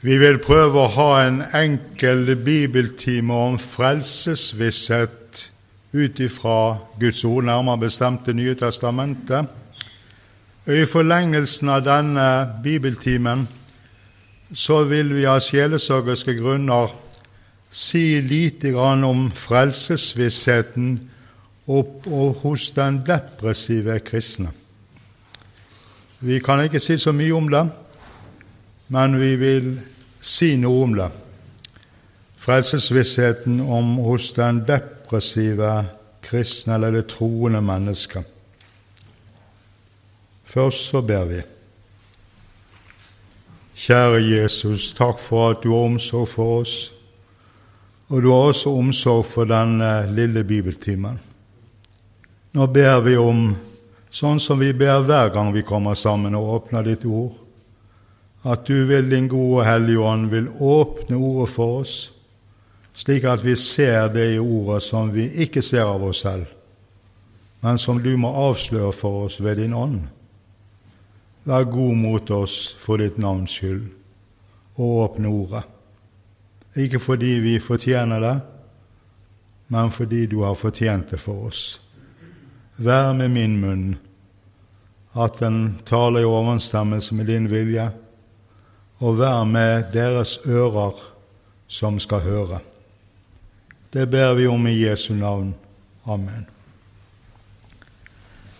Vi vil prøve å ha en enkel bibeltime om frelsesvisshet ut ifra Guds ord, nærmere bestemt Det nye testamentet. I forlengelsen av denne bibeltimen så vil vi av sjelesørgerske grunner si lite grann om frelsesvissheten opp og hos den depressive kristne. Vi kan ikke si så mye om det, men vi vil si noe om det. Frelsesvissheten om hos den depressive kristne eller det troende mennesket. Først så ber vi. Kjære Jesus, takk for at du har omsorg for oss, og du har også omsorg for denne lille bibeltimen. Nå ber vi om, sånn som vi ber hver gang vi kommer sammen og åpner ditt ord, at du vil, din gode Hellige Ånd, vil åpne ordet for oss, slik at vi ser det i ordet som vi ikke ser av oss selv, men som du må avsløre for oss ved din ånd. Vær god mot oss for ditt navns skyld, og åpne ordet. Ikke fordi vi fortjener det, men fordi du har fortjent det for oss. Vær med min munn, at den taler i overensstemmelse med din vilje, og vær med deres ører som skal høre. Det ber vi om i Jesu navn. Amen.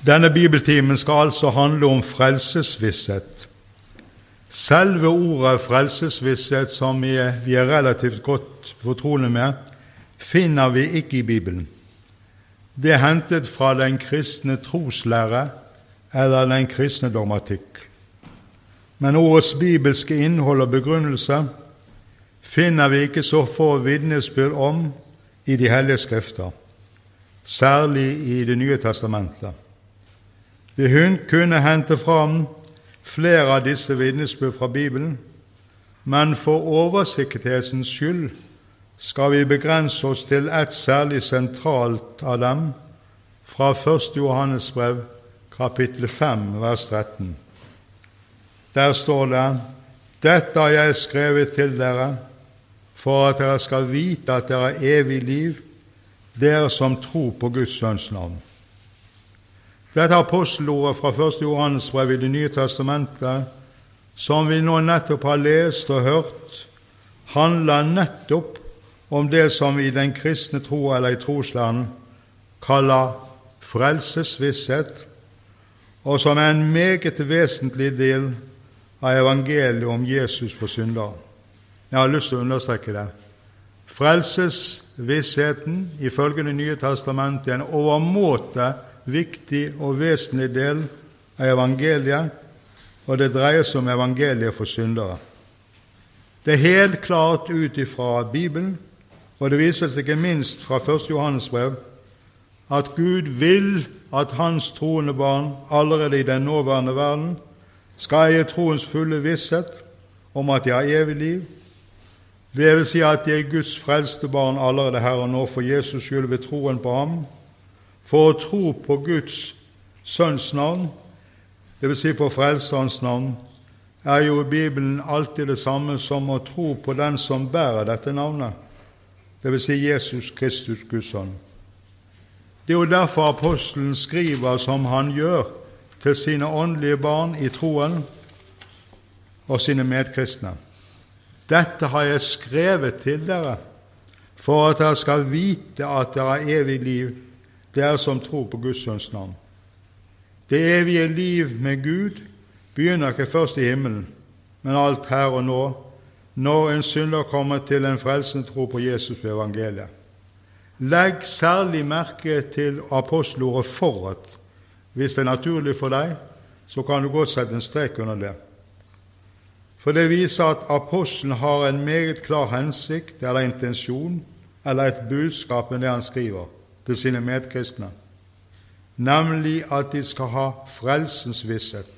Denne bibeltimen skal altså handle om frelsesvisshet. Selve ordet frelsesvisshet, som vi er, relativt godt fortrolige med, finner vi ikke i Bibelen. Det er hentet fra den kristne troslære eller den kristne dogmatikk. Men ordets bibelske innhold og begrunnelse finner vi ikke så få vitnesbyrd om i De hellige skrifter, særlig i Det nye testamentet. Vi kunne hente fram flere av disse vitnesbyrd fra Bibelen, men for oversikkerhetens skyld skal vi begrense oss til ett særlig sentralt av dem, fra 1. Johannes brev, kapittel 5, vers 13. Der står det:" Dette har jeg skrevet til dere, for at dere skal vite at dere har evig liv, dere som tror på Guds Sønns navn. Dette apostelordet fra 1. Johannes brev i Det nye testamentet, som vi nå nettopp har lest og hørt, handler nettopp om det som vi i den kristne tro eller i troslæren kaller frelsesvisshet, og som er en meget vesentlig del av evangeliet om Jesus for syndere. Jeg har lyst til å understreke det. Frelsesvissheten ifølge Det nye testamentet er en overmåte viktig og vesentlig del av evangeliet, og det dreier seg om evangeliet for syndere. Det er helt klart ut ifra Bibelen, og det vises ikke minst fra 1. Johannes brev, at Gud vil at hans troende barn allerede i den nåværende verden skal jeg i troens fulle visshet om at jeg har evig liv. Det vil si at jeg er Guds frelste barn allerede her og nå for Jesus skyld ved troen på ham, for å tro på Guds Sønns navn, dvs. Si på Frelserens navn, er jo i Bibelen alltid det samme som å tro på den som bærer dette navnet, dvs. Si Jesus Kristus, Guds sønn. Det er jo derfor apostelen skriver som han gjør til sine åndelige barn i troen og sine medkristne. Dette har jeg skrevet til dere for at dere skal vite at dere har evig liv det er som tror på Guds sønns navn. Det evige liv med Gud begynner ikke først i himmelen, men alt her og nå, når en synder kommer til en frelsende tro på Jesus ved evangeliet. Legg særlig merke til apostelordet 'forut'. Hvis det er naturlig for deg, så kan du godt sette en strek under det. For det viser at apostelen har en meget klar hensikt eller intensjon eller et budskap med det han skriver til sine medkristne, nemlig at de skal ha frelsens visshet.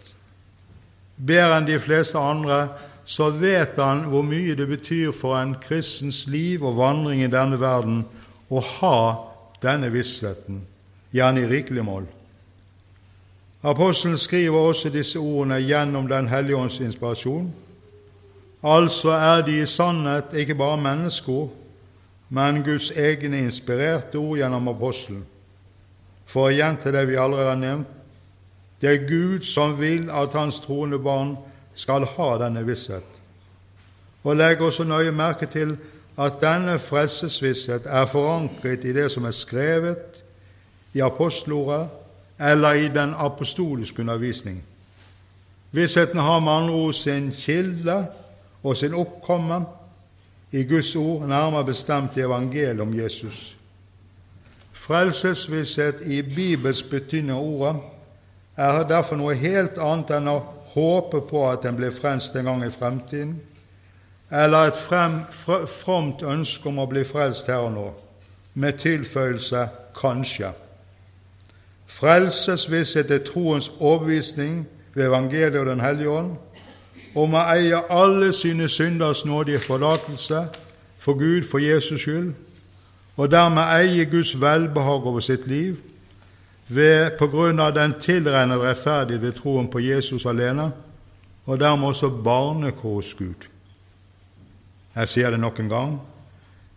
Bedre enn de fleste andre så vet han hvor mye det betyr for en kristens liv og vandring i denne verden å ha denne vissheten, gjerne i rikelig mål. Apostelen skriver også disse ordene gjennom Den hellige ånds inspirasjon, Altså er de i sannhet ikke bare menneskeord, men Guds egne inspirerte ord gjennom apostelen. For igjen til det vi allerede har nevnt, det er Gud som vil at hans troende barn skal ha denne visshet. Og legg også nøye merke til at denne frelsesvisshet er forankret i det som er skrevet i apostelordet eller i den apostoliske undervisning. Vissheten har med andre ord sin kilde og sin oppkomme i Guds ord, nærmere bestemt i evangeliet om Jesus. Frelsesvisshet i Bibels betydning av ordet er derfor noe helt annet enn å håpe på at en blir frelst en gang i fremtiden, eller et frem, fromt ønske om å bli frelst her og nå, med tilføyelse kanskje. Frelsesvisshet er troens overbevisning ved evangeliet og Den hellige ånd, om å eie alle sine synders nådige forlatelse for Gud for Jesus skyld, og dermed eie Guds velbehag over sitt liv ved, på grunn av den tilregnede rettferdighet ved troen på Jesus alene, og dermed også barnekår Gud. Jeg sier det nok en gang.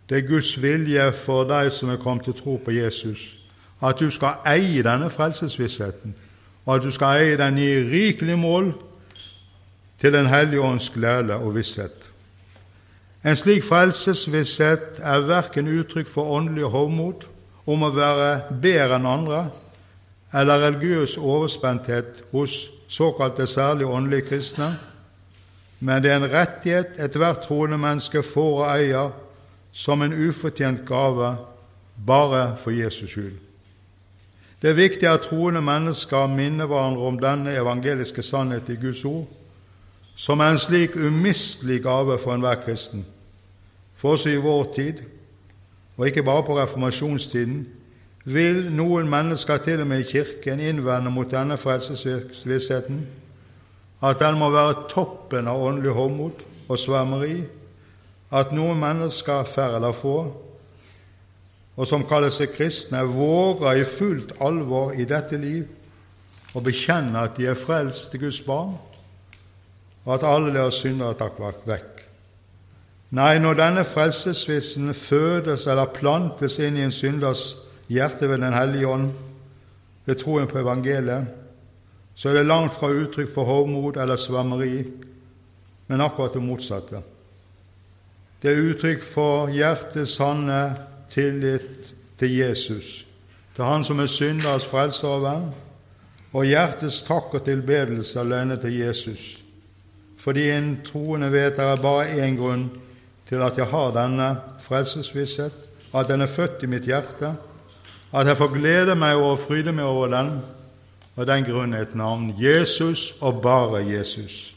Det er Guds vilje for deg som er kommet til tro på Jesus, at du skal eie denne frelsesvissheten, og at du skal eie den i rikelig mål til Den hellige ånds glede og visshet. En slik frelsesvisshet er verken uttrykk for åndelig hovmod om å være bedre enn andre, eller religiøs overspenthet hos såkalte særlig åndelige kristne, men det er en rettighet ethvert troende menneske får og eier som en ufortjent gave bare for Jesus skyld. Det er viktig at troende mennesker minner hverandre om denne evangeliske sannhet i Guds ord, som er en slik umistelig gave for enhver kristen. For også i vår tid, og ikke bare på reformasjonstiden, vil noen mennesker til og med i Kirken innvende mot denne frelsesvissheten at den må være toppen av åndelig håndmot og svermeri, at noen mennesker, færre eller få, og som kaller seg kristne, våger i fullt alvor i dette liv å bekjenne at de er frelst til Guds barn, og at alle deres synder er tatt vekk. Nei, når denne frelsesvissen fødes eller plantes inn i en synders hjerte ved Den hellige ånd, ved troen på evangeliet, så er det langt fra uttrykk for hovmod eller svammeri, men akkurat det motsatte. Det er uttrykk for hjertets sanne tillit til Jesus, til Han som er synders frelser og venn, og hjertets takk og tilbedelse alene til Jesus fordi en troende vet det er bare én grunn til at jeg har denne frelsesvisshet, at den er født i mitt hjerte, at jeg får glede meg over og fryde meg over den, og den grunn er et navn Jesus og bare Jesus.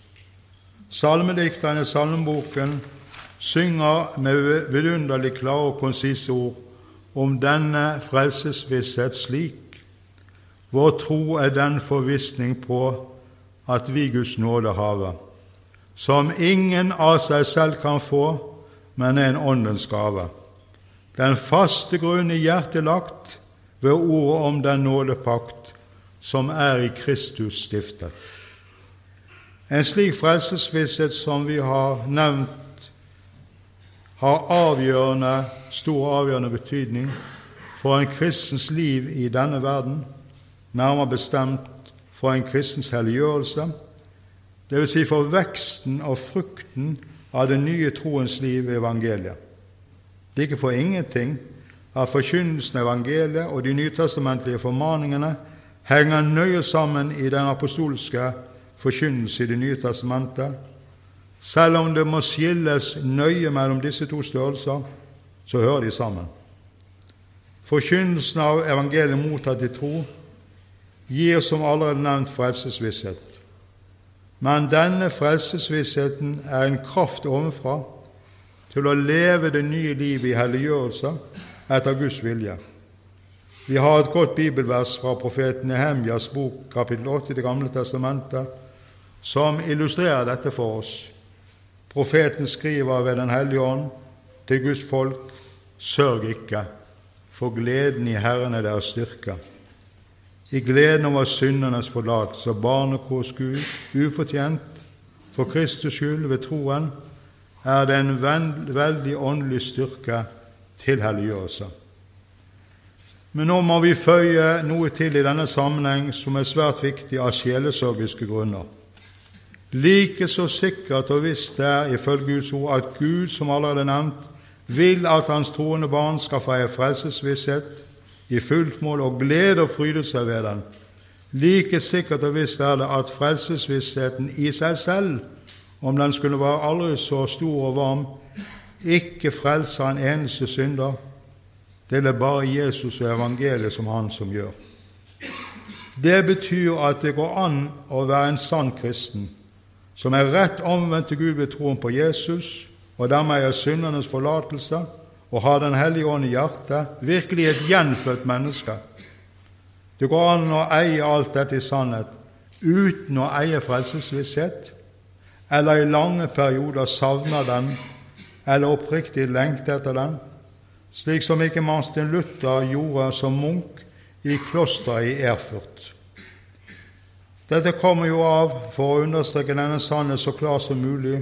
Salmedikterne i salmeboken synger med vidunderlig klare og konsise ord om denne frelsesvisshet slik. Vår tro er den forvissning på at vi Guds nåde haver som ingen av seg selv kan få, men er en åndens gave. Den faste grunn i hjertet lagt ved ordet om den nådepakt som er i Kristus stiftet. En slik frelsesvisshet som vi har nevnt, har avgjørende, stor avgjørende betydning for en kristens liv i denne verden, nærmere bestemt for en kristens helliggjørelse dvs. Si for veksten og frukten av den nye troens liv i evangeliet. Det er ikke for ingenting at forkynnelsen av evangeliet og de nytestamentlige formaningene henger nøye sammen i den apostolske forkynnelse i Det nye testamentet. Selv om det må skilles nøye mellom disse to størrelser, så hører de sammen. Forkynnelsen av evangeliet mottatt i tro gir, som allerede nevnt, frelsesvisshet. Men denne frelsesvissheten er en kraft ovenfra til å leve det nye livet i helliggjørelse etter Guds vilje. Vi har et godt bibelvers fra profeten Nehemjas bok, kapittel 8 i Det gamle testamentet, som illustrerer dette for oss. Profeten skriver ved Den hellige ånd til Guds folk:" Sørg ikke, for gleden i Herren er deres styrke i gleden over syndernes forlatelse og barnekors Gud, ufortjent, for Kristus skyld ved troen, er det en veldig åndelig styrke til helliggjørelse. Men nå må vi føye noe til i denne sammenheng som er svært viktig av sjelesorgiske grunner. Like så sikkert og visst det er ifølge Guds ord at Gud, som allerede nevnt, vil at hans troende barn skal få ei frelsesvisshet i fullt mål og glede og fryde seg ved den. Like sikkert og visst er det at frelsesvissheten i seg selv, om den skulle være aldri så stor og varm, ikke frelser en eneste synder, det er det bare Jesus og evangeliet som han som gjør. Det betyr at det går an å være en sann kristen, som er rett omvendt til Gud ved troen på Jesus, og dermed er syndernes forlatelse, og har Den hellige ånd i hjertet, virkelig et gjenfødt menneske. Det går an å eie alt dette i sannhet uten å eie frelsesvisshet, eller i lange perioder savne den, eller oppriktig lengte etter den, slik som ikke Martin Luther gjorde som munk i klosteret i Erfurt. Dette kommer jo av, for å understreke denne sannhet så klart som mulig,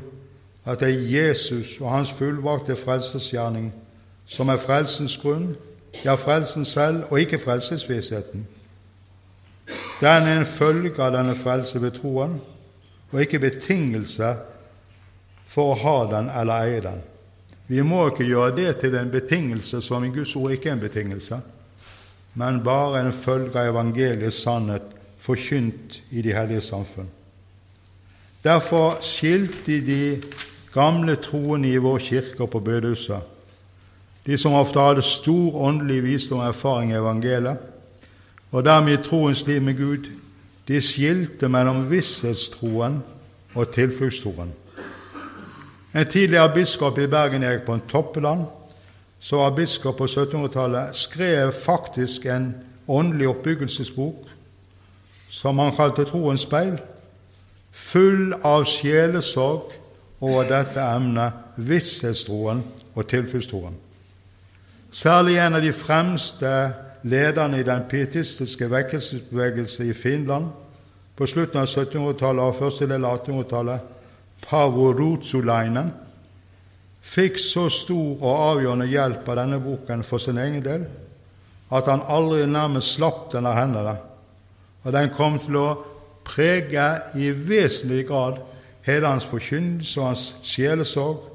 at det er Jesus og hans fullbrakte frelsesgjerning som er frelsens grunn, ja, frelsen selv, og ikke frelsesvissheten. Den er en følge av denne frelse ved troen, og ikke betingelse for å ha den eller eie den. Vi må ikke gjøre det til en betingelse som i Guds ord ikke er en betingelse, men bare en følge av evangeliets sannhet forkynt i de hellige samfunn. Derfor skilte de gamle troende i vår kirke på bødehuset, de som ofte hadde stor åndelig visdom og erfaring i evangeliet, og dermed i troens liv med Gud, de skilte mellom visshetstroen og tilfluktstroen. En tidligere biskop i Bergen, Erik på en Toppeland, som var biskop på 1700-tallet, skrev faktisk en åndelig oppbyggelsesbok som han kalte Troens speil, full av sjelesorg over dette emnet, visshetstroen og tilfluktstroen. Særlig en av de fremste lederne i den pietistiske vekkelsesbevegelse i Finland på slutten av 1700-tallet og første del av 1800-tallet, Pavo Rutsulainen, fikk så stor og avgjørende hjelp av denne boken for sin egen del at han aldri nærmest slapp den av hendene, og den kom til å prege i vesentlig grad hele hans forkynnelse og hans sjelesorg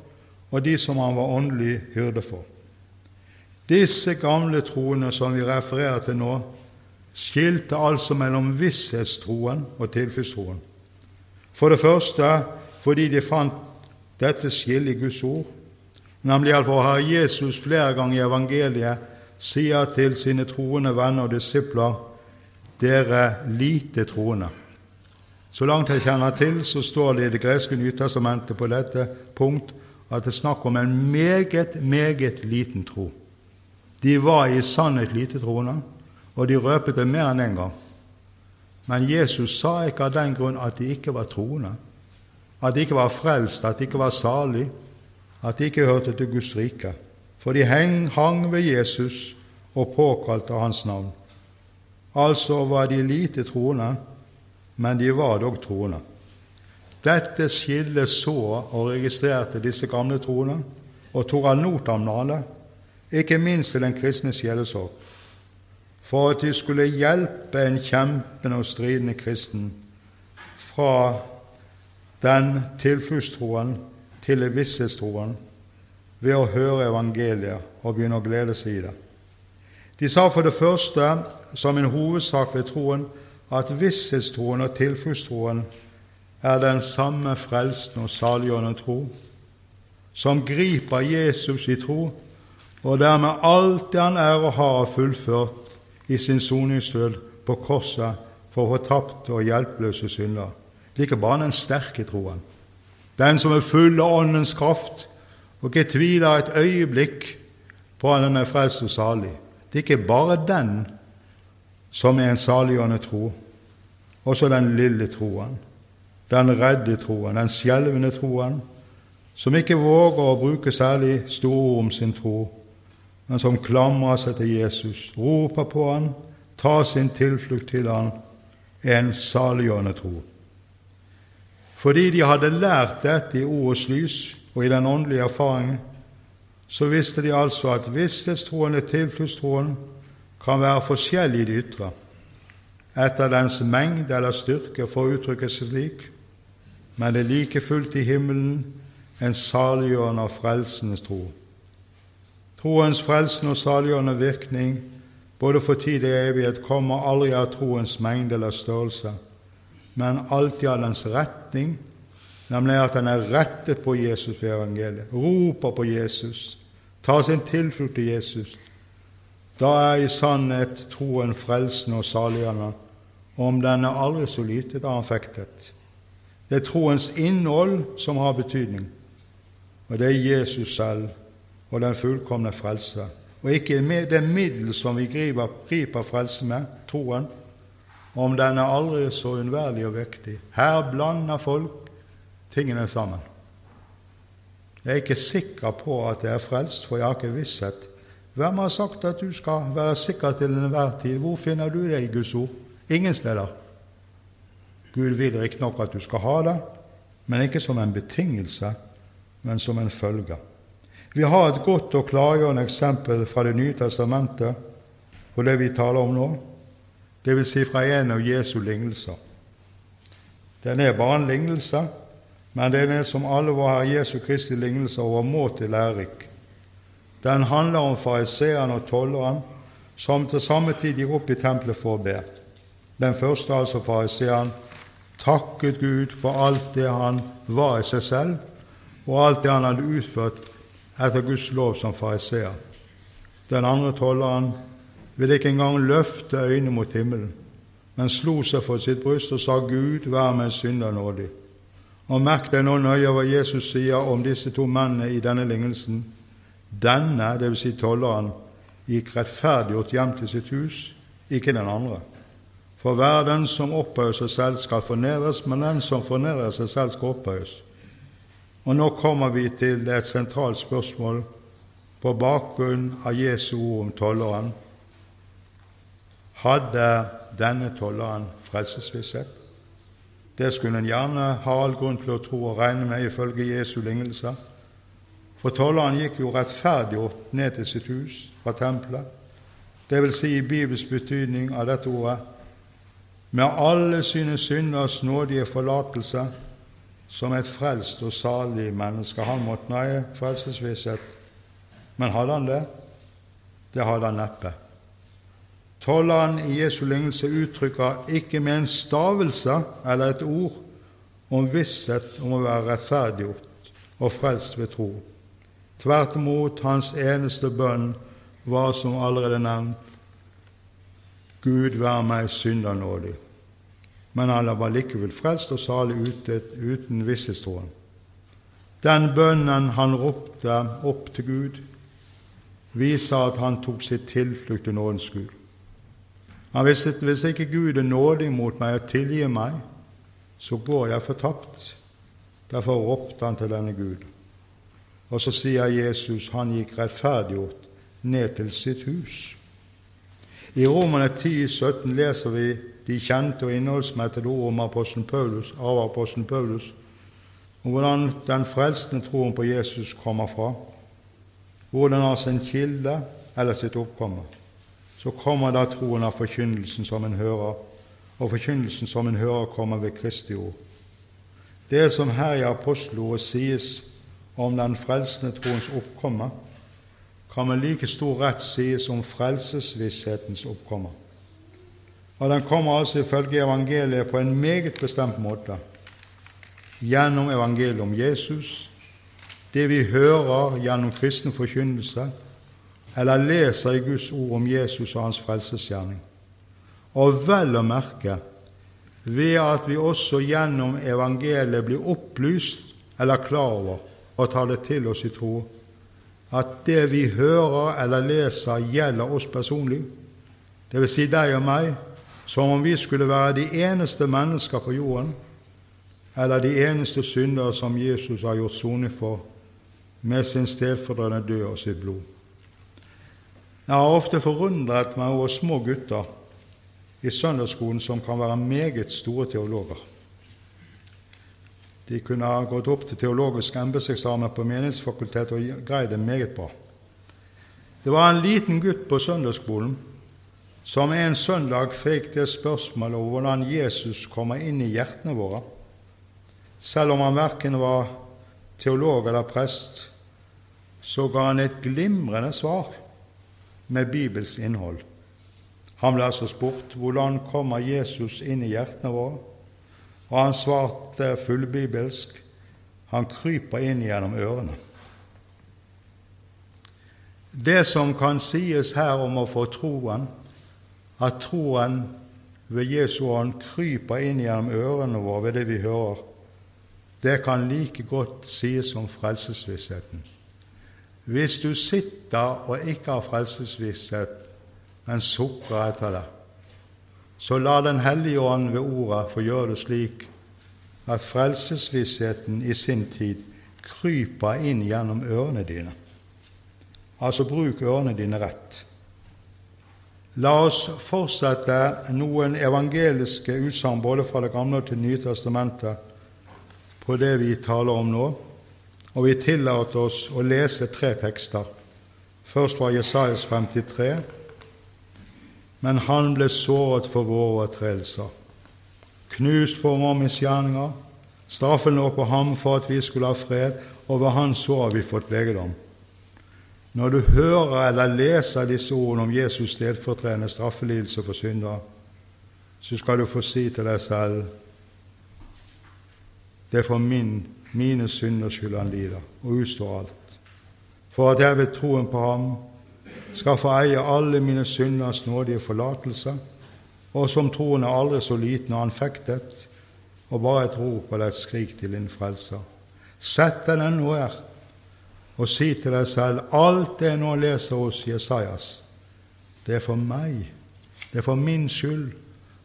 og de som han var åndelig hyrde for. Disse gamle troene som vi refererer til nå, skilte altså mellom visshetstroen og tilfluktstroen. For det første fordi de fant dette skillet i Guds ord, nemlig for Herre Jesus flere ganger i evangeliet sier til sine troende venner og disipler dere lite troende. Så langt jeg kjenner til, så står det i Det greske Nytestamentet på dette punkt at det er snakk om en meget, meget liten tro. De var i sannhet lite troende, og de røpet det mer enn én en gang. Men Jesus sa ikke av den grunn at de ikke var troende at de ikke var frelst, at de ikke var salig, at de ikke hørte til Guds rike. For de hang ved Jesus og påkalte hans navn. Altså var de lite troende, men de var dog troende. Dette skillet så og registrerte disse gamle troende, og tok av notamnale, ikke minst til den kristne sjelesorg, for at de skulle hjelpe en kjempende og stridende kristen fra den tilfluktstroen til visshetstroen ved å høre evangeliet og begynne å glede seg i det. De sa for det første, som en hovedsak ved troen, at visshetstroen og tilfluktstroen er den samme frelsen og saliggjørende tro, som griper Jesus i tro, og dermed alt det han er og har fullført i sin soningsdød på korset for fortapte og hjelpeløse synder. Det er ikke bare den sterke troen, den som er full av Åndens kraft og ikke tviler et øyeblikk på at den er frelst og salig. Det er ikke bare den som er en saliggjørende tro, også den lille troen, den redde troen, den skjelvende troen, som ikke våger å bruke særlig store ord om sin tro, men som klamrer seg til Jesus, roper på han, tar sin tilflukt til han, er en saliggjørende tro. Fordi de hadde lært dette i ordets lys, og i den åndelige erfaringen, så visste de altså at visshetstroen er tilfluktstroen kan være forskjellig i det ytre, etter dens mengde eller styrke, for å uttrykke seg slik, men det er like fullt i himmelen en saliggjørende og frelsende tro. Troens frelsende og saliggjørende virkning både for tid og evighet kommer aldri av troens mengde eller størrelse, men alltid av dens retning, nemlig at den er rettet på Jesus ved evangeliet, roper på Jesus, tar sin tilflukt til Jesus. Da er i sannhet troen frelsende og saliggjørende, og om den er aldri så lite, da er han fektet. Det er troens innhold som har betydning, og det er Jesus selv og den fullkomne frelse og ikke det middel som vi griper, griper frelse med, troen, om den er aldri så unnværlig og viktig. Her blander folk tingene sammen. Jeg er ikke sikker på at jeg er frelst, for jeg har ikke visshet. Hvem har sagt at du skal være sikker til enhver tid? Hvor finner du det i Guds ord? Ingen steder. Gud vil riktignok at du skal ha det, men ikke som en betingelse, men som en følge. Vi har et godt og klargjørende eksempel fra Det nye testamentet på det vi taler om nå, dvs. Si fra en av Jesu lignelser. Den er bare en lignelse, men den er som alle våre Jesu Kristi lignelser overmåte lærerik. Den handler om fariseeren og tolleren som til samme tid gikk opp i tempelet for å be. Den første, altså fariseeren, takket Gud for alt det han var i seg selv, og alt det han hadde utført etter Guds lov som fariseer. Den andre tolleren ville ikke engang løfte øynene mot himmelen, men slo seg for sitt bryst og sa, Gud, vær meg synder nådig. Og merk deg nå nøye hva Jesus sier om disse to mennene i denne lignelsen. Denne, dvs. Si tolleren, gikk rettferdiggjort hjem til sitt hus, ikke den andre. For hver den som opphøyer seg selv, skal fornedres, men den som fornedrer seg selv, skal opphøyes. Og nå kommer vi til et sentralt spørsmål på bakgrunn av Jesu ord om tolleren. Hadde denne tolleren frelsesvisshet? Det skulle en gjerne ha all grunn til å tro og regne med ifølge Jesu lignelser. For tolleren gikk jo rettferdiggjort ned til sitt hus fra tempelet, vil si i Bibels betydning av dette ordet, med alle sine synders nådige forlatelse som et frelst og salig menneske. Han måtte nøye frelsesvisshet. Men hadde han det? Det hadde han neppe. Tolleren i Jesu lignelse uttrykker ikke med en stavelse eller et ord om visshet om å være rettferdiggjort og frelst ved tro. Tvert imot, hans eneste bønn var, som allerede nevnt, Gud vær meg syndernådig men han var likevel frelst og salig ute, uten visshetstroen. Den bønnen han ropte opp til Gud, viser at han tok sitt tilflukt til nådens Gud. Han visste at hvis ikke Gud er nådig mot meg og tilgir meg, så går jeg fortapt. Derfor ropte han til denne Gud. Og så sier Jesus han gikk rettferdiggjort ned til sitt hus. I Romerne 10, 17 leser vi de kjente og innholdsmettede ord om apostelen Paulus, av apostelen Paulus, om hvordan den frelsende troen på Jesus kommer fra, hvor den har sin kilde eller sitt oppkomme. Så kommer da troen av forkynnelsen som en hører, og forkynnelsen som en hører, kommer ved Kristi ord. Det som her i apostelordet sies om den frelsende troens oppkomme, kan med like stor rett sies om frelsesvisshetens oppkomme. Og den kommer altså ifølge evangeliet på en meget bestemt måte. Gjennom evangeliet om Jesus, det vi hører gjennom kristen forkynnelse, eller leser i Guds ord om Jesus og hans frelsesgjerning. Og vel å merke ved at vi også gjennom evangeliet blir opplyst eller klar over og tar det til oss i tro, at det vi hører eller leser, gjelder oss personlig, dvs. Si deg og meg, som om vi skulle være de eneste mennesker på jorden, eller de eneste syndere som Jesus har gjort soning for med sin stedfordrende død og sitt blod. Jeg har ofte forundret meg over små gutter i søndagsskolen som kan være meget store teologer. De kunne ha gått opp til teologisk embetseksamen på Menighetsfakultetet og greid det meget bra. Det var en liten gutt på søndagsskolen som en søndag fikk det spørsmålet om hvordan Jesus kommer inn i hjertene våre. Selv om han verken var teolog eller prest, så ga han et glimrende svar med Bibels innhold. Han ble altså spurt hvordan kommer Jesus inn i hjertene våre, og han svarte fullbibelsk han kryper inn gjennom ørene. Det som kan sies her om å få troen, at troen ved Jesu ånd kryper inn gjennom ørene våre ved det vi hører, det kan like godt sies om frelsesvissheten. Hvis du sitter og ikke har frelsesvisshet, men sukrer etter det. Så la Den hellige ånd ved ordet få gjøre det slik at frelsesvissheten i sin tid kryper inn gjennom ørene dine. Altså bruk ørene dine rett. La oss fortsette noen evangeliske utsagn både fra Det gamle og til nye testamentet på det vi taler om nå, og vi tillater oss å lese tre tekster. Først fra Jesajas 53, men han ble såret for våre overtredelser, knust for våre misgjerninger. Straffen lå på ham for at vi skulle ha fred, og ved hans sår har vi fått legedom. Når du hører eller leser disse ordene om Jesus stedfortredende straffelidelse for synder, så skal du få si til deg selv det er for min, mine synders skyld han lider og utstår alt. For at jeg ved troen på ham skal få eie alle mine synders nådige forlatelse, og som troen er aldri så liten og anfektet, og bare et rop eller et skrik til din frelser. Sett deg ned nå her og si til deg selv alt det jeg nå leser hos Jesajas, det er for meg, det er for min skyld,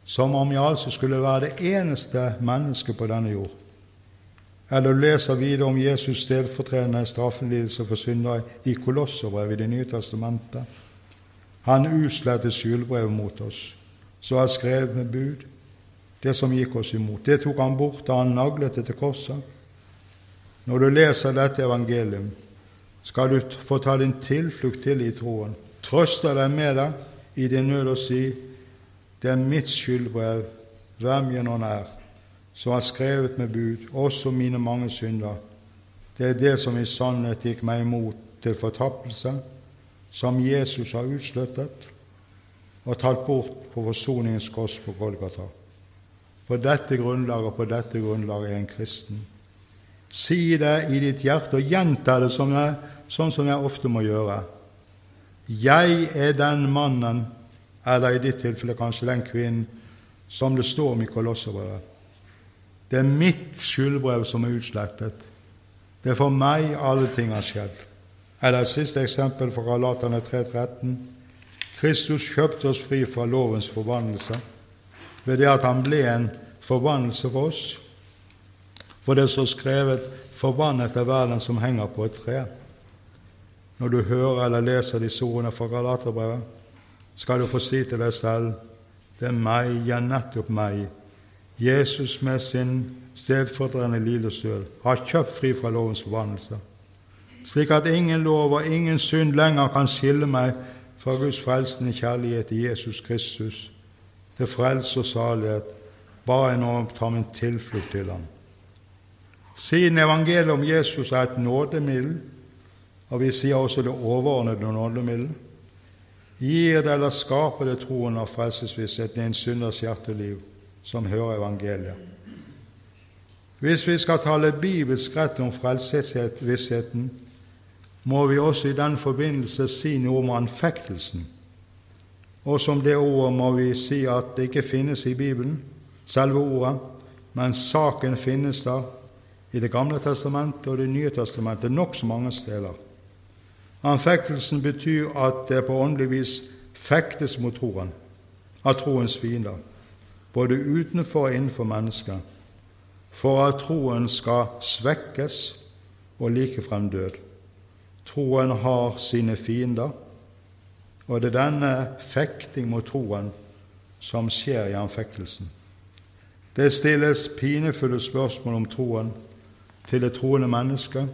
som om jeg altså skulle være det eneste mennesket på denne jord. Eller du leser videre om Jesus stedfortredende straffelidelse for syndere i Kolosserbrevet i Det nye testamentet. Han utslettet skyldbrevet mot oss, så er skrevet med bud, det som gikk oss imot. Det tok han bort da han naglet det til korset. Når du leser dette evangelium, skal du få ta din tilflukt til i troen. Trøste deg med det i din nød og si, det er mitt skyldbrev, hvem jeg nå er som har skrevet med bud, også mine mange synder. Det er det som i sannhet gikk meg imot til fortappelse, som Jesus har utsluttet og tatt bort på forsoningens kors på Golgata. På dette grunnlaget og på dette grunnlaget er en kristen. Si det i ditt hjerte, og gjenta det som jeg, sånn som jeg ofte må gjøre. Jeg er den mannen, eller i ditt tilfelle kanskje den kvinnen, som det står om i Kolosserbrevet. Det er mitt skyldbrev som er utslettet. Det er for meg alle ting har skjedd. Eller et siste eksempel fra Galaterne 3.13. Kristus kjøpte oss fri fra lovens forbannelse ved det at han ble en forbannelse for oss. For det står skrevet 'Forbannet er verden som henger på et tre'. Når du hører eller leser disse ordene fra Galaterbrevet, skal du få si til deg selv 'Det er meg, ja, nettopp meg' Jesus med sin stedfordrende lidelsesdød har kjøpt fri fra lovens forbannelse, slik at ingen lov og ingen synd lenger kan skille meg fra Guds frelsende kjærlighet i Jesus Kristus, til frelse og salighet, bare jeg nå tar min tilflukt til ham. Siden evangeliet om Jesus er et nådemiddel, og vi sier også det overordnede nådemiddel, gir det eller skaper det troen av frelsesvissheten i en synders hjerteliv som hører evangeliet. Hvis vi skal tale bibelsk rett om frelsesvissheten, må vi også i den forbindelse si noe om anfektelsen. Og som det ordet må vi si at det ikke finnes i Bibelen, selve ordet, men saken finnes da i Det gamle testamentet og Det nye testamentet nokså mange steder. Anfektelsen betyr at det på åndelig vis fektes mot troen, av troens fiender både utenfor og innenfor mennesket, for at troen skal svekkes og likefrem død. Troen har sine fiender, og det er denne fekting mot troen som skjer i anfektelsen. Det stilles pinefulle spørsmål om troen til det troende mennesket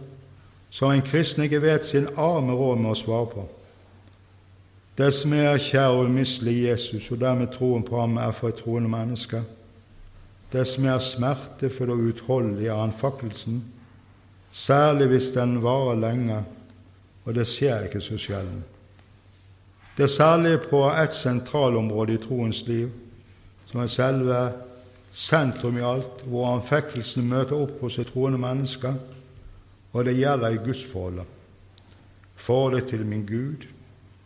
som en kristen ikke vet sin arme råd med å svare på. Dess mer kjær og umistelig Jesus, og dermed troen på ham, er for et troende menneske, dess mer smertefull og utholdelig er anfakkelsen, særlig hvis den varer lenge, og det skjer ikke så sjelden. Det er særlig på ett sentralområde i troens liv, som er selve sentrum i alt, hvor anfektelsen møter opp hos et troende menneske, og det gjelder i gudsforholdet. Forholdet til min Gud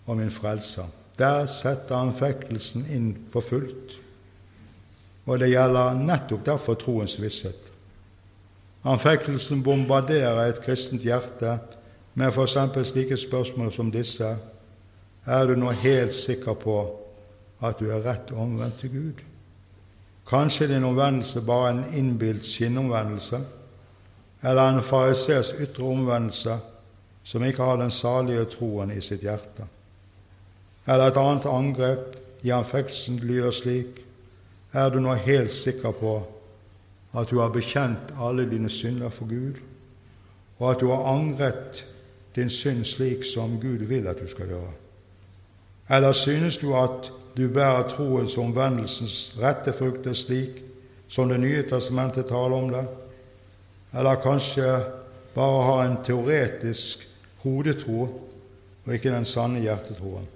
og min Frelser. Der setter anfektelsen inn for fullt. Og det gjelder nettopp derfor troens visshet. Anfektelsen bombarderer et kristent hjerte med f.eks. slike spørsmål som disse. Er du nå helt sikker på at du er rett omvendt til Gud? Kanskje din omvendelse bare er en innbilt skinnomvendelse, eller en fariseers ytre omvendelse som ikke har den salige troen i sitt hjerte. Eller et annet angrep i anfektelsen lyder slik Er du nå helt sikker på at du har bekjent alle dine synder for Gud, og at du har angret din synd slik som Gud vil at du skal gjøre? Eller synes du at du bærer troens omvendelsens rette frukter slik som Det nye testamentet taler om det? Eller kanskje bare har en teoretisk hodetro og ikke den sanne hjertetroen?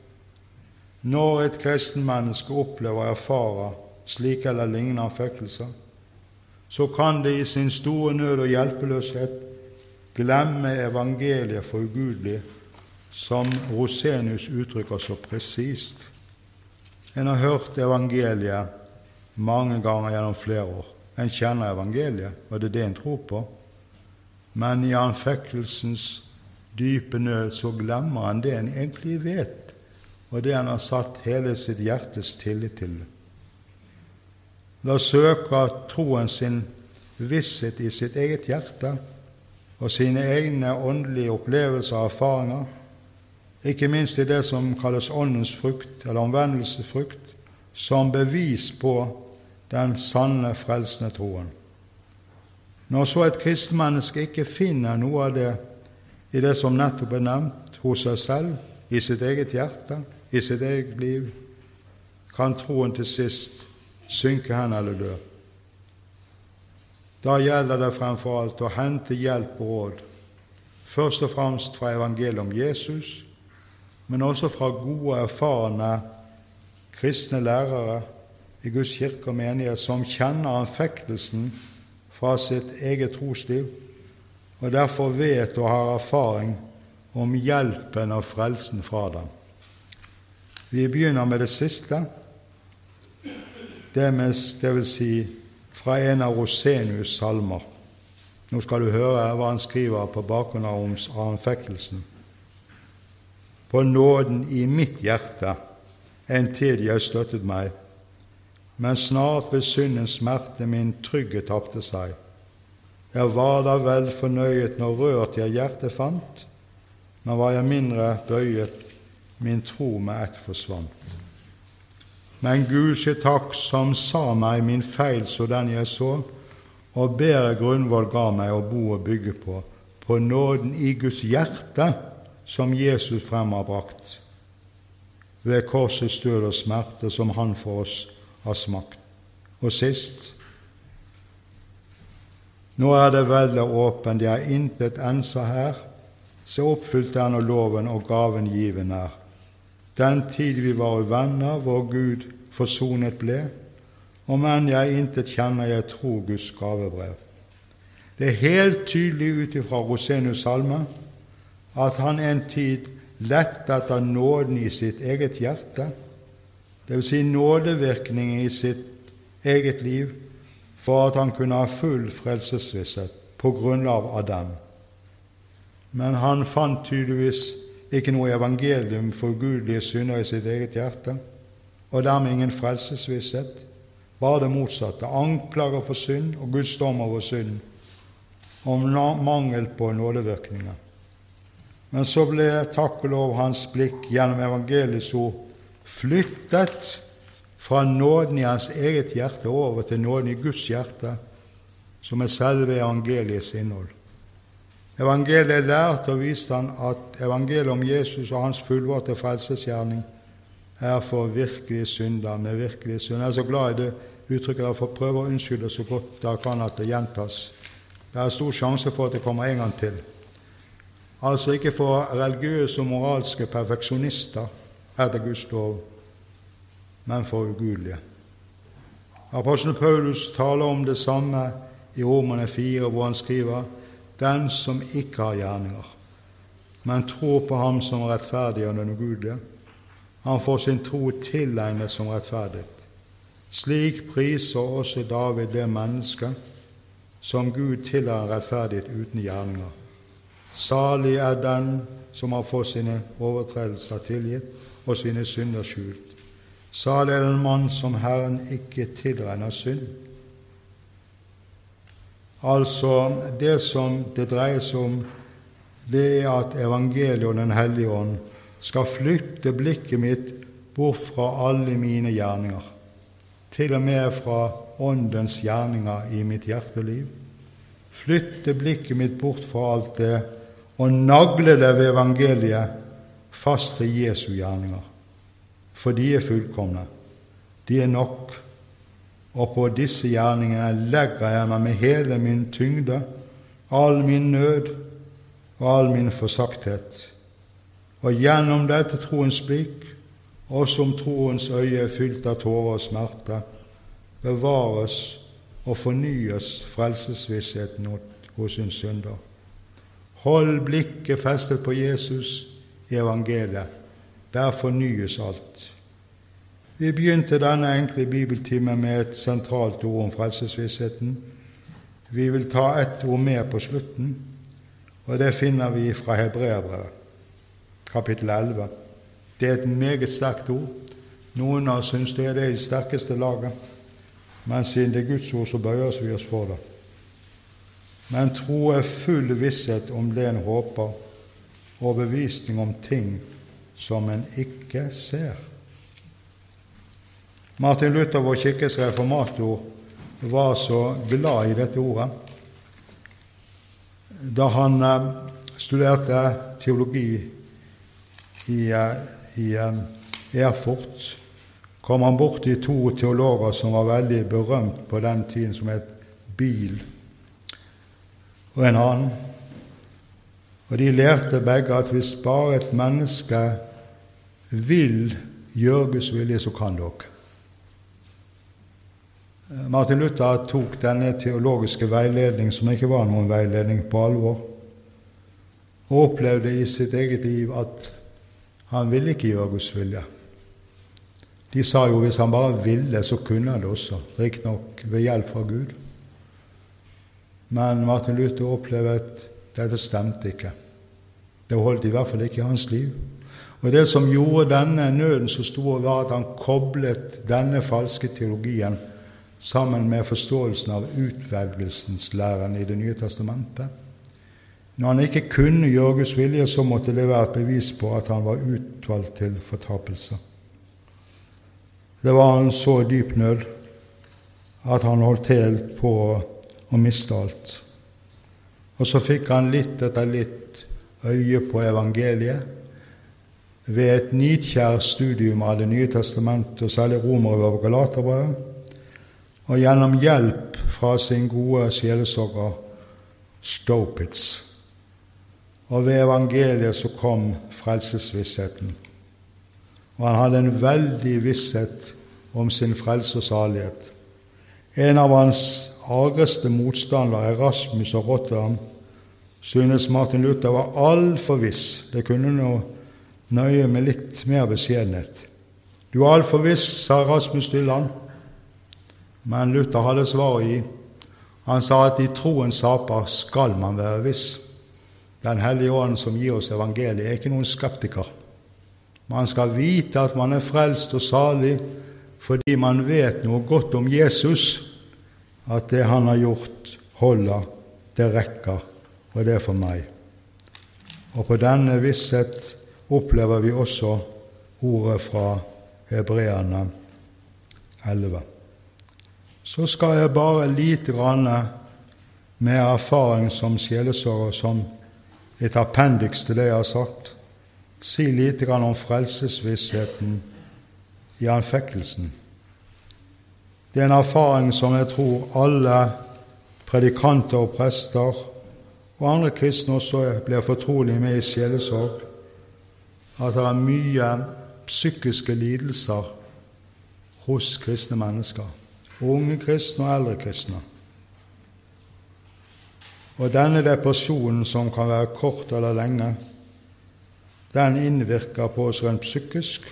Når et kristen menneske opplever og erfarer slike eller lignende anfektelser, så kan det i sin store nød og hjelpeløshet glemme evangeliet for ugudelig, som Rosenius uttrykker så presist. En har hørt evangeliet mange ganger gjennom flere år. En kjenner evangeliet, og det er det en tror på. Men i anfektelsens dype nød så glemmer en det en egentlig vet, og det han har satt hele sitt hjertes tillit til. La oss søke troen sin visshet i sitt eget hjerte og sine egne åndelige opplevelser og erfaringer, ikke minst i det som kalles åndens frukt, eller omvendelsesfrukt, som bevis på den sanne, frelsende troen. Når så et kristenmenneske ikke finner noe av det i det som nettopp er nevnt, hos seg selv, i sitt eget hjerte, i sitt eget liv, kan troen til sist synke hen eller dø. Da gjelder det fremfor alt å hente hjelp og råd, først og fremst fra evangeliet om Jesus, men også fra gode, erfarne kristne lærere i Guds kirke og menighet som kjenner anfektelsen fra sitt eget trosliv, og derfor vet og har erfaring om hjelpen og frelsen fra dem. Vi begynner med det siste, det, med, det vil si fra en av Rosenius' salmer. Nå skal du høre hva han skriver på bakgrunn av anfektelsen. På nåden i mitt hjerte en tid jeg støttet meg, men snart ved syndens smerte min trygghet tapte seg. Jeg var da vel fornøyet når rørt jeg hjertet fant, men var jeg mindre bøyet, min tro med ett forsvant. Men Gud skje takk som sa meg min feil så den jeg så, og bedre grunnvoll ga meg å bo og bygge på, på nåden i Guds hjerte som Jesus frem har brakt, ved korsets død og smerte som Han for oss har smakt. Og sist Nå er det veldig åpent, det er intet ensa her, se oppfylt er nå loven og gaven given er. Den tid vi var venner, vår Gud forsonet ble, om enn jeg intet kjenner, jeg tror Guds gavebrev. Det er helt tydelig ut ifra Rosenius' salme at han en tid lette etter nåden i sitt eget hjerte, dvs. Si nådevirkningen i sitt eget liv, for at han kunne ha full frelsesvisshet på grunnlag av dem. Men han fant tydeligvis ikke noe evangelium for gudelige synder i sitt eget hjerte, og dermed ingen frelsesvisshet, bare det motsatte, anklager for synd og Guds dom over synd, og mangel på nådevirkninger. Men så ble takk og lov hans blikk gjennom evangeliets ord flyttet fra nåden i hans eget hjerte over til nåden i Guds hjerte, som er selve evangeliets innhold. Evangeliet lærte og viste han at evangeliet om Jesus og hans fullvarte frelsesgjerning er for virkelige synder med virkelige synder. Jeg er så glad i det uttrykket. Jeg får prøve å unnskylde så godt det kan at det gjentas. Det er stor sjanse for at det kommer en gang til. Altså ikke for religiøse og moralske perfeksjonister etter Guds lov, men for ugudelige. Apostelen Paulus taler om det samme i Romerne 4, hvor han skriver den som ikke har gjerninger, men tror på Ham som rettferdig og ugudelige, han får sin tro tilegnet som rettferdig. Slik priser også David det mennesket som Gud tillegger rettferdighet uten gjerninger. Salig er den som har fått sine overtredelser tilgitt og sine synder skjult. Salig er den mann som Herren ikke tilregner synd. Altså, det som det dreier seg om, det er at evangeliet og Den hellige ånd skal flytte blikket mitt bort fra alle mine gjerninger, til og med fra Åndens gjerninger i mitt hjerteliv. Flytte blikket mitt bort fra alt det og nagle det ved evangeliet fast til Jesu gjerninger. For de er fullkomne. De er nok og på disse gjerningene legger jeg meg med hele min tyngde, all min nød og all min forsakthet. Og gjennom dette troens blikk, og som troens øye er fylt av tårer og smerte, bevares og fornyes frelsesvissheten hos en synder. Hold blikket festet på Jesus i evangeliet. Der fornyes alt. Vi begynte denne enkle bibeltimen med et sentralt ord om frelsesvissheten. Vi vil ta ett ord med på slutten, og det finner vi fra Hebreabrevet, kapittel 11. Det er et meget sterkt ord. Noen av oss syns det er det i sterkeste laget, men siden det er Guds ord, så bøyer vi oss for det. Men tro er full visshet om det en håper, og bevisning om ting som en ikke ser. Martin Luther, vår kirkes reformator, var så glad i dette ordet. Da han eh, studerte teologi i, eh, i eh, Erfurt, kom han borti to teologer som var veldig berømt på den tiden, som het Biel og en annen. Og de lærte begge at hvis bare et menneske vil gjøre Guds vilje, så kan dere. Martin Luther tok denne teologiske veiledning, som ikke var noen veiledning, på alvor, og opplevde i sitt eget liv at han ville ikke gjøre Guds vilje. De sa jo hvis han bare ville, så kunne han det også, riktignok ved hjelp fra Gud. Men Martin Luther opplevde at dette stemte ikke. Det holdt i hvert fall ikke i hans liv. Og Det som gjorde denne nøden så stor, var at han koblet denne falske teologien sammen med forståelsen av utvelgelsenslæren i Det nye testamentet. Når han ikke kunne gjøre Guds vilje, så måtte det være et bevis på at han var utvalgt til fortapelse. Det var en så dyp nød at han holdt helt på å miste alt. Og så fikk han litt etter litt øye på evangeliet ved et nidkjært studium av Det nye testamentet, og særlig Romerbrevet og Galaterbrevet og gjennom hjelp fra sin gode sjelesorger Stopitz. Og ved evangeliet så kom frelsesvissheten. Og han hadde en veldig visshet om sin frelse og salighet. En av hans agreste motstandere, Erasmus og Rotterdam, synes Martin Luther var altfor viss. Det kunne nå nøye med litt mer beskjedenhet. Du er altfor viss, sa Erasmus til han. Men Luther hadde svaret i. Han sa at i troens saper skal man være viss. Den hellige ånd som gir oss evangeliet, er ikke noen skeptiker. Man skal vite at man er frelst og salig fordi man vet noe godt om Jesus, at det han har gjort, holder, det rekker, og det er for meg. Og på denne visshet opplever vi også ordet fra Hebreerne 11 så skal jeg bare lite grann med erfaring som sjelesorger, som et appendiks til det jeg har sagt, si lite grann om frelsesvissheten i anfekkelsen. Det er en erfaring som jeg tror alle predikanter og prester og andre kristne også blir fortrolig med i sjelesorg, at det er mye psykiske lidelser hos kristne mennesker. Unge kristne og eldre kristne. Og denne depresjonen, som kan være kort eller lenge, den innvirker på oss rent psykisk,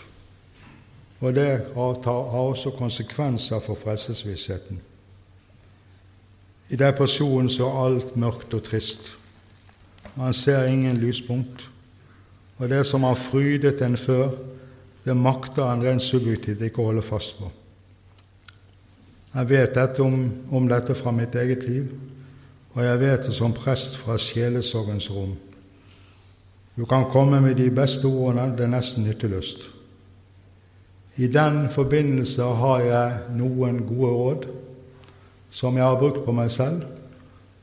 og det har også konsekvenser for frelsesvissheten. I depresjonen så er alt mørkt og trist. Man ser ingen lyspunkt. Og det som har frydet en før, det makter en rent subjektivt ikke å holde fast på. Jeg vet dette om, om dette fra mitt eget liv og jeg vet det som prest fra sjelesorgens rom. Du kan komme med de beste ordene, det er nesten nytteløst. I den forbindelse har jeg noen gode råd som jeg har brukt på meg selv,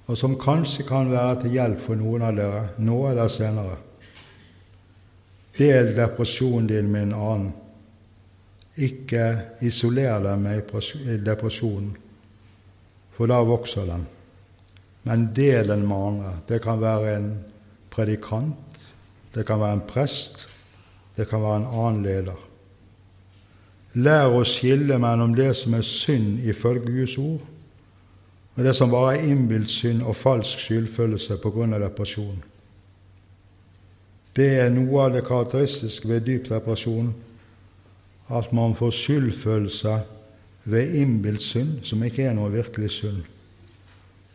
og som kanskje kan være til hjelp for noen av dere nå eller senere. Del depresjonen din med en annen. Ikke isoler dem i depresjonen, for da vokser den. Men del den med andre. Det kan være en predikant, det kan være en prest, det kan være en annen leder. Lær å skille mellom det som er synd ifølge Guds ord, og det som bare er innbilt synd og falsk skyldfølelse av depresjon. Det er noe av det karakteristiske ved dyp depresjon, at man får skyldfølelse ved innbilt synd, som ikke er noe virkelig synd.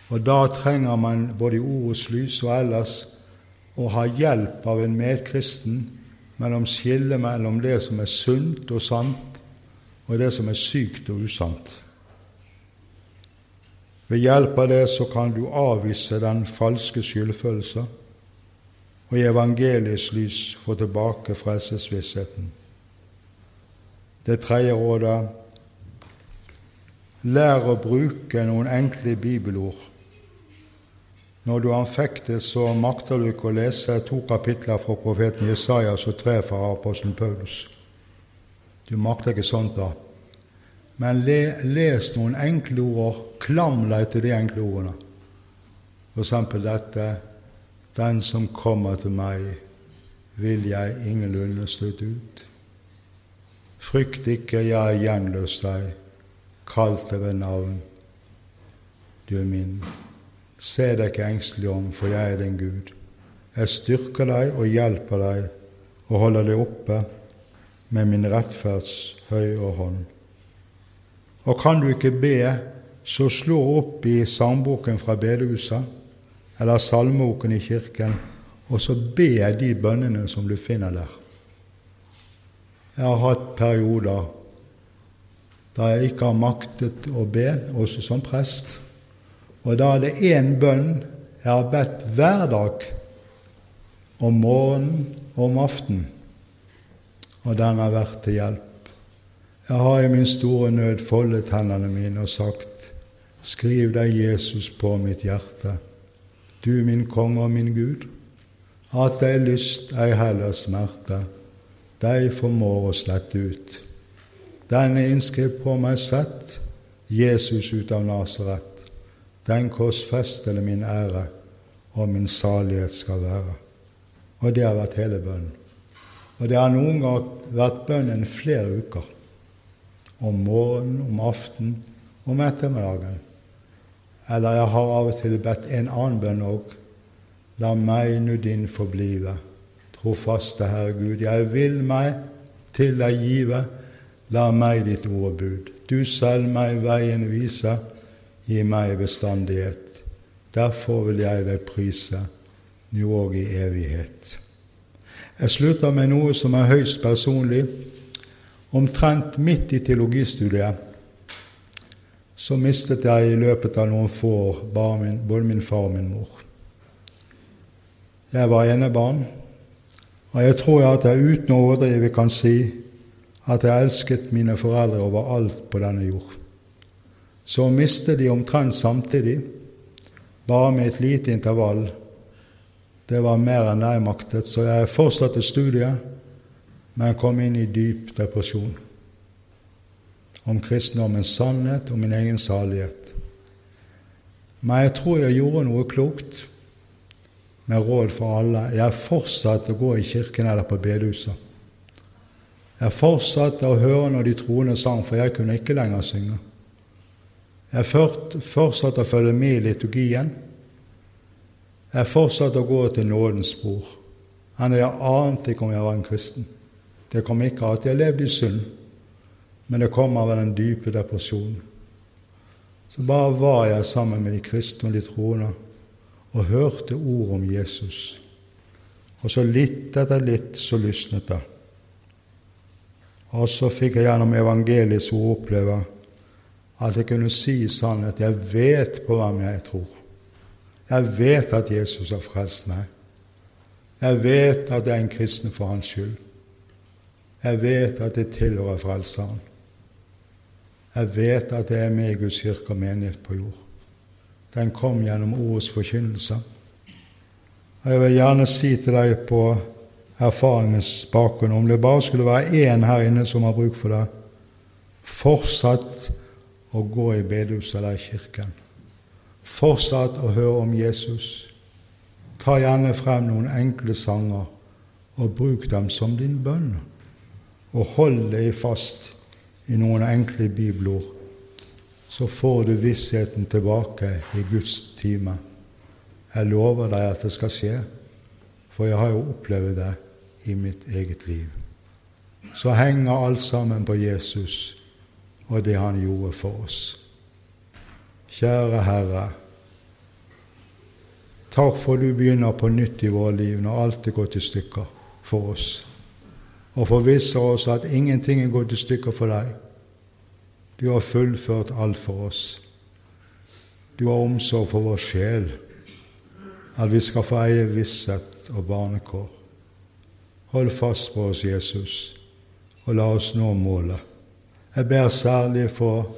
Og da trenger man både i ordets lys og ellers å ha hjelp av en medkristen mellom skillet mellom det som er sunt og sant, og det som er sykt og usant. Ved hjelp av det så kan du avvise den falske skyldfølelsen og i evangeliets lys få tilbake frelsesvissheten. Det tredje rådet lær å bruke noen enkle bibelord når du anfektes, så makter du ikke å lese to kapitler fra profeten Jesajas og tre fra apostelen Paulus. Du makter ikke sånt da. Men le, les noen enkle ord, klam deg til de enkle ordene. For eksempel dette Den som kommer til meg, vil jeg ingenlunde slutte ut. Frykt ikke, jeg er gjenløs deg, kalt deg ved navn. Du er min. Se deg ikke engstelig om, for jeg er din Gud. Jeg styrker deg og hjelper deg og holder deg oppe med min rettferds høye hånd. Og kan du ikke be, så slå opp i sangboken fra bedehuset eller salmeboken i kirken, og så be de bønnene som du finner der. Jeg har hatt perioder da jeg ikke har maktet å be, også som prest. Og da er det én bønn jeg har bedt hver dag, om morgenen og om aftenen, og den har vært til hjelp. Jeg har i min store nød foldet hendene mine og sagt, Skriv deg Jesus på mitt hjerte, du min konge og min Gud, at deg lyst, ei heller smerte, deg formår å slette ut. Denne innskrift på meg sett, Jesus ut av Nasaret. Den korsfestede min ære og min salighet skal være. Og det har vært hele bønnen. Og det har noen ganger vært bønnen flere uker. Om morgenen, om aftenen, om ettermiddagen. Eller jeg har av og til bedt en annen bønn òg. La meg nu din forblive, trofaste Herre Gud. Jeg vil meg til deg give, la meg ditt ord bud. Du selv meg veien vise Gi meg bestandighet. Derfor vil jeg deg prise, nå og i evighet. Jeg slutter med noe som er høyst personlig. Omtrent midt i teologistudiet så mistet jeg i løpet av noen få år både min far og min mor. Jeg var enebarn, og jeg tror at jeg uten å overdrive kan si at jeg elsket mine foreldre over alt på denne jord. Så mistet de omtrent samtidig, bare med et lite intervall, det var mer enn jeg maktet, så jeg fortsatte studiet, men kom inn i dyp depresjon. Om kristendommens sannhet og min egen salighet. Men jeg tror jeg gjorde noe klokt med råd for alle. Jeg fortsatte å gå i kirken eller på bedehuset. Jeg fortsatte å høre når de troende sang, for jeg kunne ikke lenger synge. Jeg fortsatte å følge med i liturgien. Jeg fortsatte å gå til nådens spor. Enda jeg ante ikke om jeg var en kristen. Det kom ikke av at jeg levde i synd, men det kom av den dype depresjonen. Så bare var jeg sammen med de kristne og de troende og hørte ord om Jesus. Og så litt etter litt så lysnet det. Og så fikk jeg gjennom evangeliet ord oppleve at jeg kunne si sannhet jeg vet på hvem jeg tror. Jeg vet at Jesus har frelst meg. Jeg vet at jeg er en kristen for hans skyld. Jeg vet at jeg tilhører Frelseren. Jeg vet at jeg er med i Guds kirke og menighet på jord. Den kom gjennom ordets forkynnelse. Og Jeg vil gjerne si til deg på erfaringens bakgrunn, om det bare skulle være én her inne som har bruk for det, fortsatt å gå i bedehuset eller i kirken. Fortsatt å høre om Jesus. Ta gjerne frem noen enkle sanger og bruk dem som din bønn. Og hold deg fast i noen enkle bibelord, så får du vissheten tilbake i Guds time. Jeg lover deg at det skal skje, for jeg har jo opplevd det i mitt eget liv. Så henger alt sammen på Jesus og det han gjorde for oss. Kjære Herre, takk for du begynner på nytt i våre liv når alt er gått i stykker for oss og forvisser oss at ingenting er gått i stykker for deg. Du har fullført alt for oss. Du har omsorg for vår sjel, at vi skal få eie visshet og barnekår. Hold fast på oss, Jesus, og la oss nå målet. Jeg ber særlig for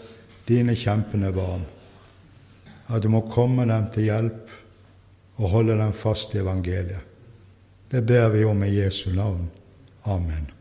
dine kjempende barn, at du må komme dem til hjelp og holde dem fast i evangeliet. Det ber vi om i Jesu navn. Amen.